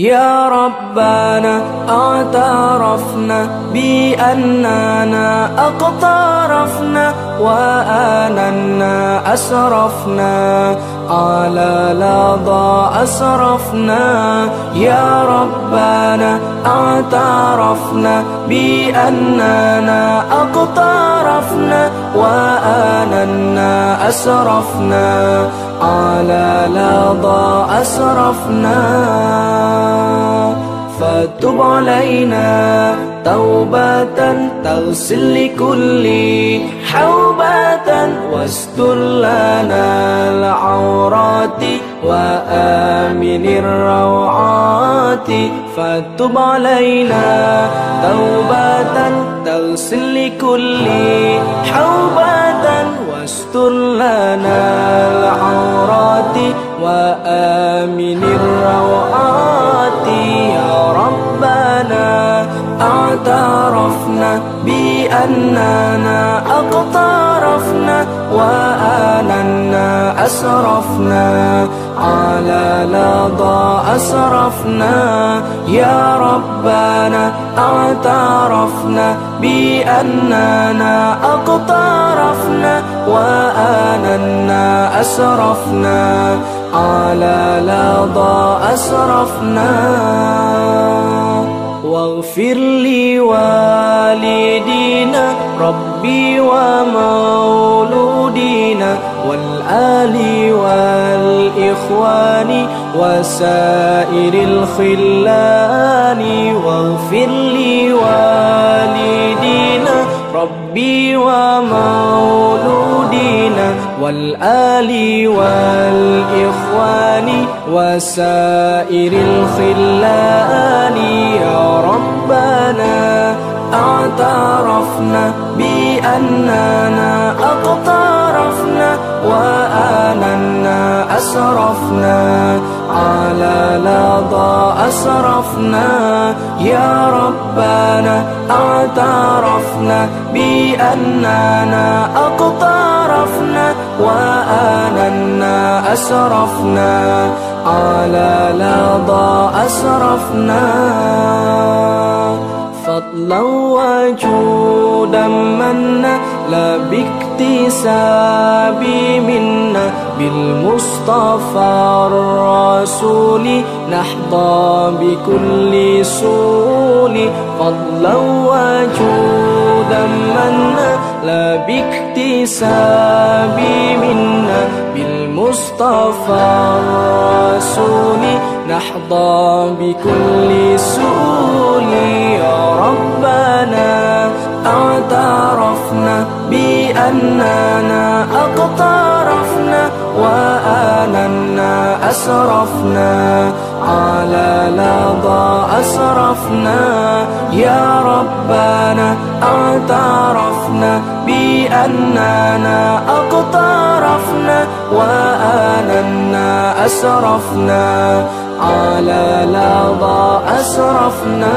يا ربنا اعترفنا بأننا أقترفنا وآننا أسرفنا على لظى أسرفنا. يا ربنا اعترفنا بأننا أقترفنا وآننا أسرفنا على لظى أسرفنا فتب علينا توبة تغسل لكل حوبة واستر لنا العورات وآمن الروعات. فتب علينا توبة تغسل لكل حوبة واستر لنا العورات وآمن الروعات. يا ربنا اعترفنا بأننا أقترفنا وآننا أسرفنا على لظى أسرفنا. يا ربنا اعترفنا بأننا أقترفنا وآننا أسرفنا على لظى أسرفنا. واغفر لي والدينا ربي ومولودينا والآل والإخوان وسائر الخلان. واغفر لي والدينا والآل والإخوان وسائر الخلان. يا ربنا اعترفنا بأننا أقترفنا وآننا أسرفنا على لظى أسرفنا. يا ربنا اعترفنا بأننا أقترفنا وآننا أسرفنا على لظى أسرفنا. فضلا وجودا منا لا باكتساب منا بالمصطفى الرسول. نحظى بكل سول فضلا وجودا منا لا باكتساب منا. بالمصطفى الرسول نحظى بكل سول يا ربنا اعترفنا بأننا أقترفنا وآننا أسرفنا. على لظى أسرفنا يا ربنا اعترفنا بأننا أقترفنا وآننا أسرفنا. على لظى أسرفنا.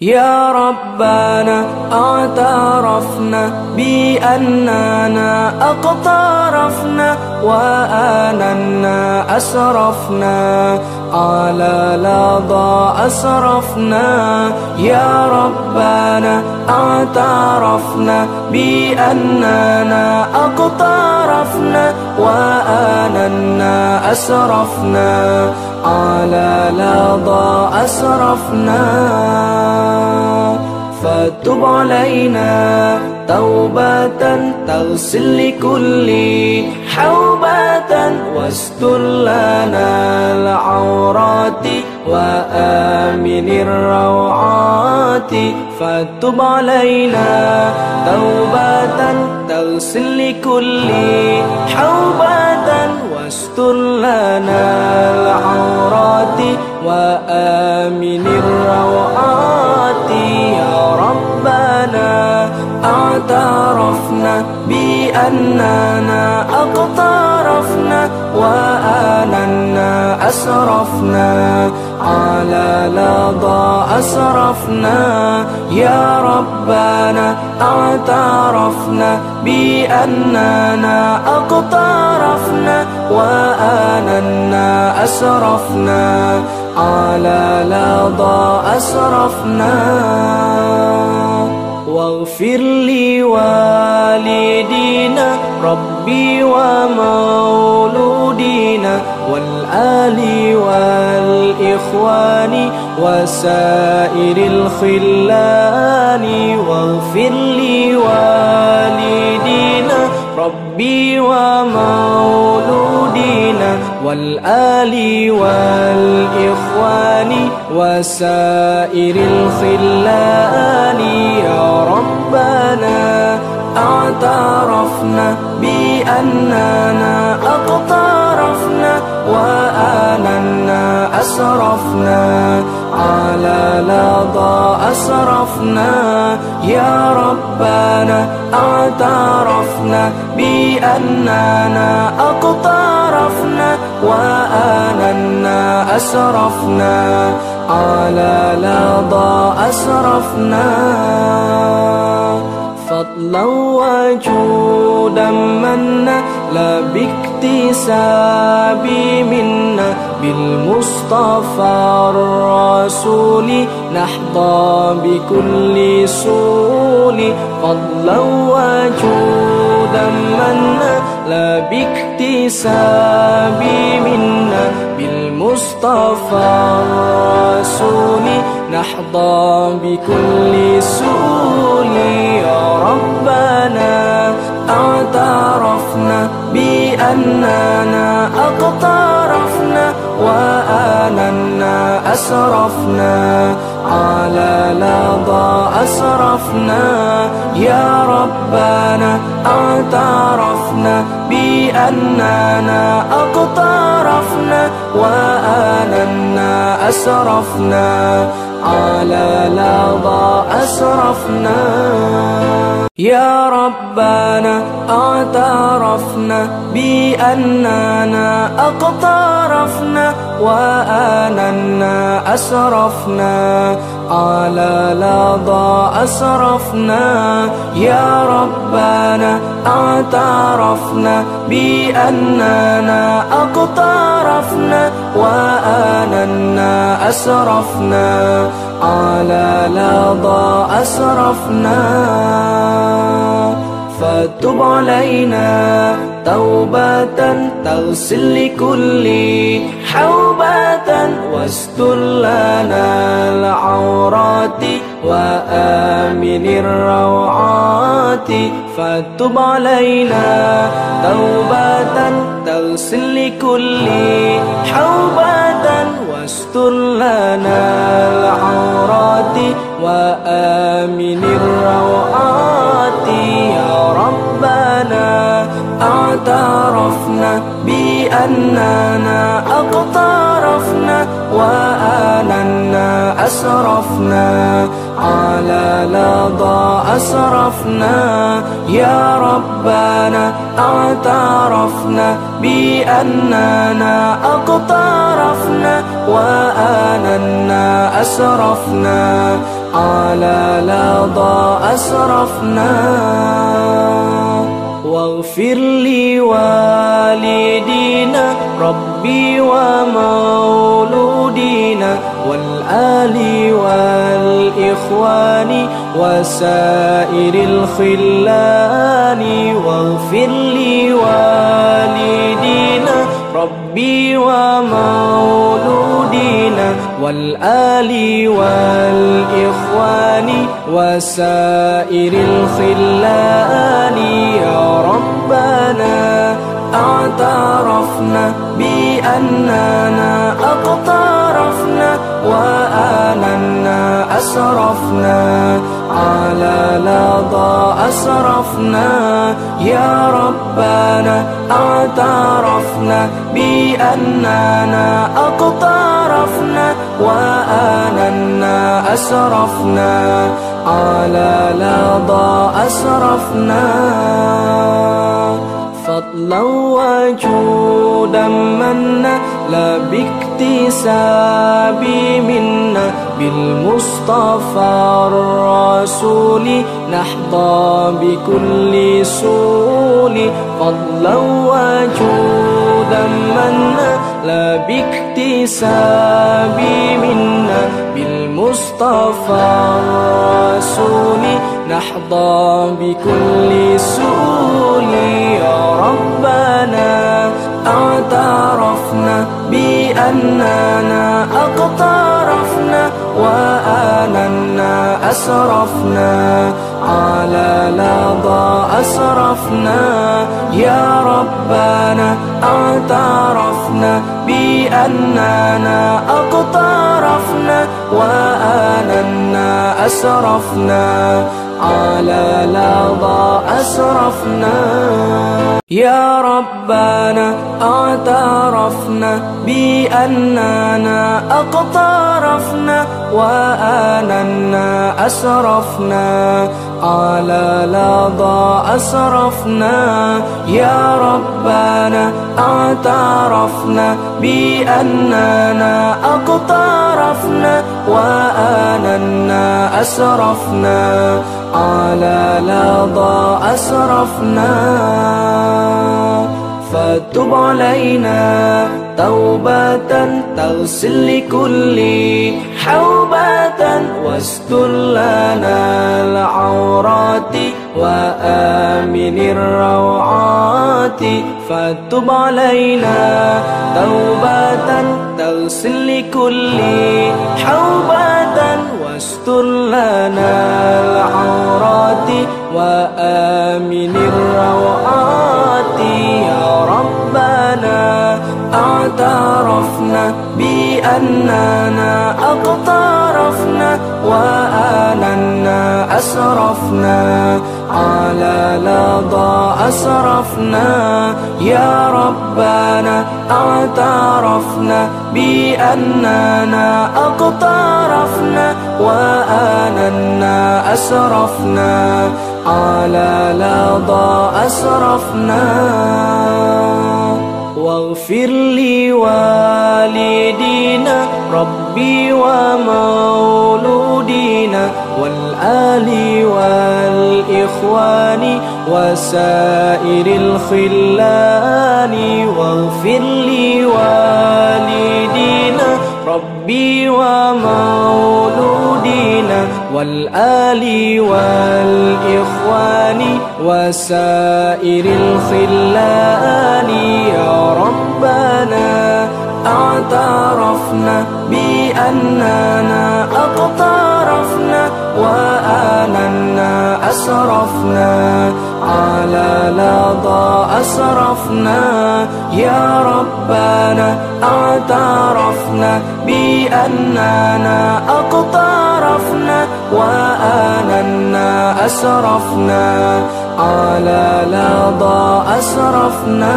يا ربنا اعترفنا بأننا أقترفنا وآننا أسرفنا. على لظى أسرفنا. يا ربنا اعترفنا بأننا أقترفنا. وآننا أسرفنا على لظى أسرفنا. فتب علينا توبة تغسل لكل حوبة واستر لنا العورات. وآمن الروعات فتب علينا توبة تغسل لكل حوبة واستر لنا العورات. وآمن الروعات يا ربنا اعترفنا بأننا أقترفنا وآننا أسرفنا. على لظى أسرفنا. يا ربنا اعترفنا بأننا أقترفنا وآننا أسرفنا. على لظى أسرفنا. واغفر لي والدينا ربي ومولودينا والآل والإخوان وسائر الخلان واغفر لي والدينا ربي ومولودينا والآل والإخوان وسائر الخلان. يا ربنا أعترفنا بأننا أقترفنا وآننا أسرفنا. على لظى أسرفنا. يا ربنا اعترفنا بأننا أقترفنا. وآننا أسرفنا. على لظى أسرفنا. فضلا وجودا منا لا باكتساب منا بالمصطفى الرسول. نحظى بكل سول فضلا وجودا منا لا باكتساب منا بالمصطفى الرسول. نحظى بكل سول يا ربنا اعترفنا بأننا أقترفنا وآننا أسرفنا على لظى أسرفنا. يا ربنا اعترفنا بأننا أقترفنا وآننا أسرفنا. على لظى أسرفنا. يا ربنا اعترفنا بأننا أقترفنا وآننا أسرفنا. على لظى أسرفنا يا ربنا اعترفنا بأننا أقترفنا وآننا أسرفنا. على لظى أسرفنا فتب علينا. توبة تغسل لكل حوبة واستر لنا العورات وآمن الروعات فتب علينا توبة تغسل لكل حوبة واستر لنا العورات وآمن الروعات اعترفنا بأننا أقترفنا وآننا أسرفنا على لظى أسرفنا يا ربنا اعترفنا بأننا أقترفنا وآننا أسرفنا على لظى أسرفنا واغفر لي والدينا ربي ومولودينا والآل والإخوان وسائر الخلان. واغفر لي والدينا ربي ومولودينا. والآل والإخوان وسائر الخلان يا ربنا اعترفنا بأننا أقترفنا وآننا أسرفنا على لظى أسرفنا يا ربنا اعترفنا بأننا أقترفنا وآننا أسرفنا على لظى أسرفنا. فضلا وجودا منا لا باكتساب منا. بالمصطفى الرسول نحظى بكل سول فضلا وجودا منا لا باكتساب منا. بالمصطفى الرسول نحظى بكل سؤول يا ربنا اعترفنا بأننا أقترفنا وآننا أسرفنا على لظى أسرفنا. يا ربنا اعترفنا بأننا أقترفنا وآننا أسرفنا على لظى أسرفنا. يا ربنا اعترفنا بأننا أقترفنا وآننا أسرفنا على لظى أسرفنا. يا ربنا اعترفنا بأننا أقترفنا وآننا أسرفنا على لظى أسرفنا. فتب علينا توبة تغسل لكل حوبة واستر لنا العورات وآمن الروعات. فتب علينا توبة تغسل لكل حوبة واستر لنا العورات وآمن الروعات. يا ربنا أعترفنا بأننا أقترفنا وآننا أسرفنا على لظى أسرفنا. يا ربنا اعترفنا بأننا أقترفنا وآننا أسرفنا على لظى أسرفنا. واغفر لي والدينا ربي ومولودينا والآل والإخوان وسائر الخلان واغفر لي والدينا ربي ومولودينا والآل والإخوان وسائر الخلان يا ربنا اعترفنا بأننا أقترفنا وآننا أسرفنا على لظى أسرفنا يا ربنا اعترفنا بأننا أقترفنا وآننا أسرفنا على لظى أسرفنا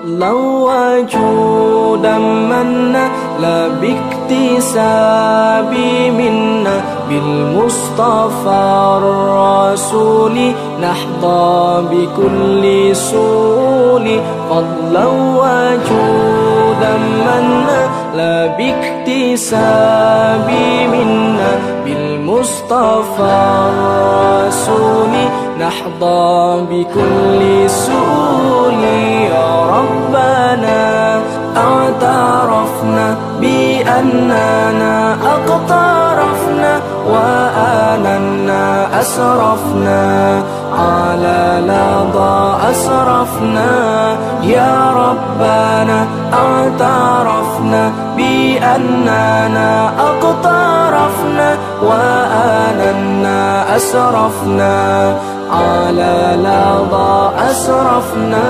فضلا وجودا منا لا باكتساب منا بالمصطفى الرسول. نحظى بكل سول فضلا وجودا منا لا باكتساب منا بالمصطفى الرسول. نحظى بكل سول يا ربنا اعترفنا بأننا أقترفنا وآننا أسرفنا على لظى أسرفنا. يا ربنا اعترفنا بأننا أقترفنا وآننا أسرفنا. على لظى أسرفنا.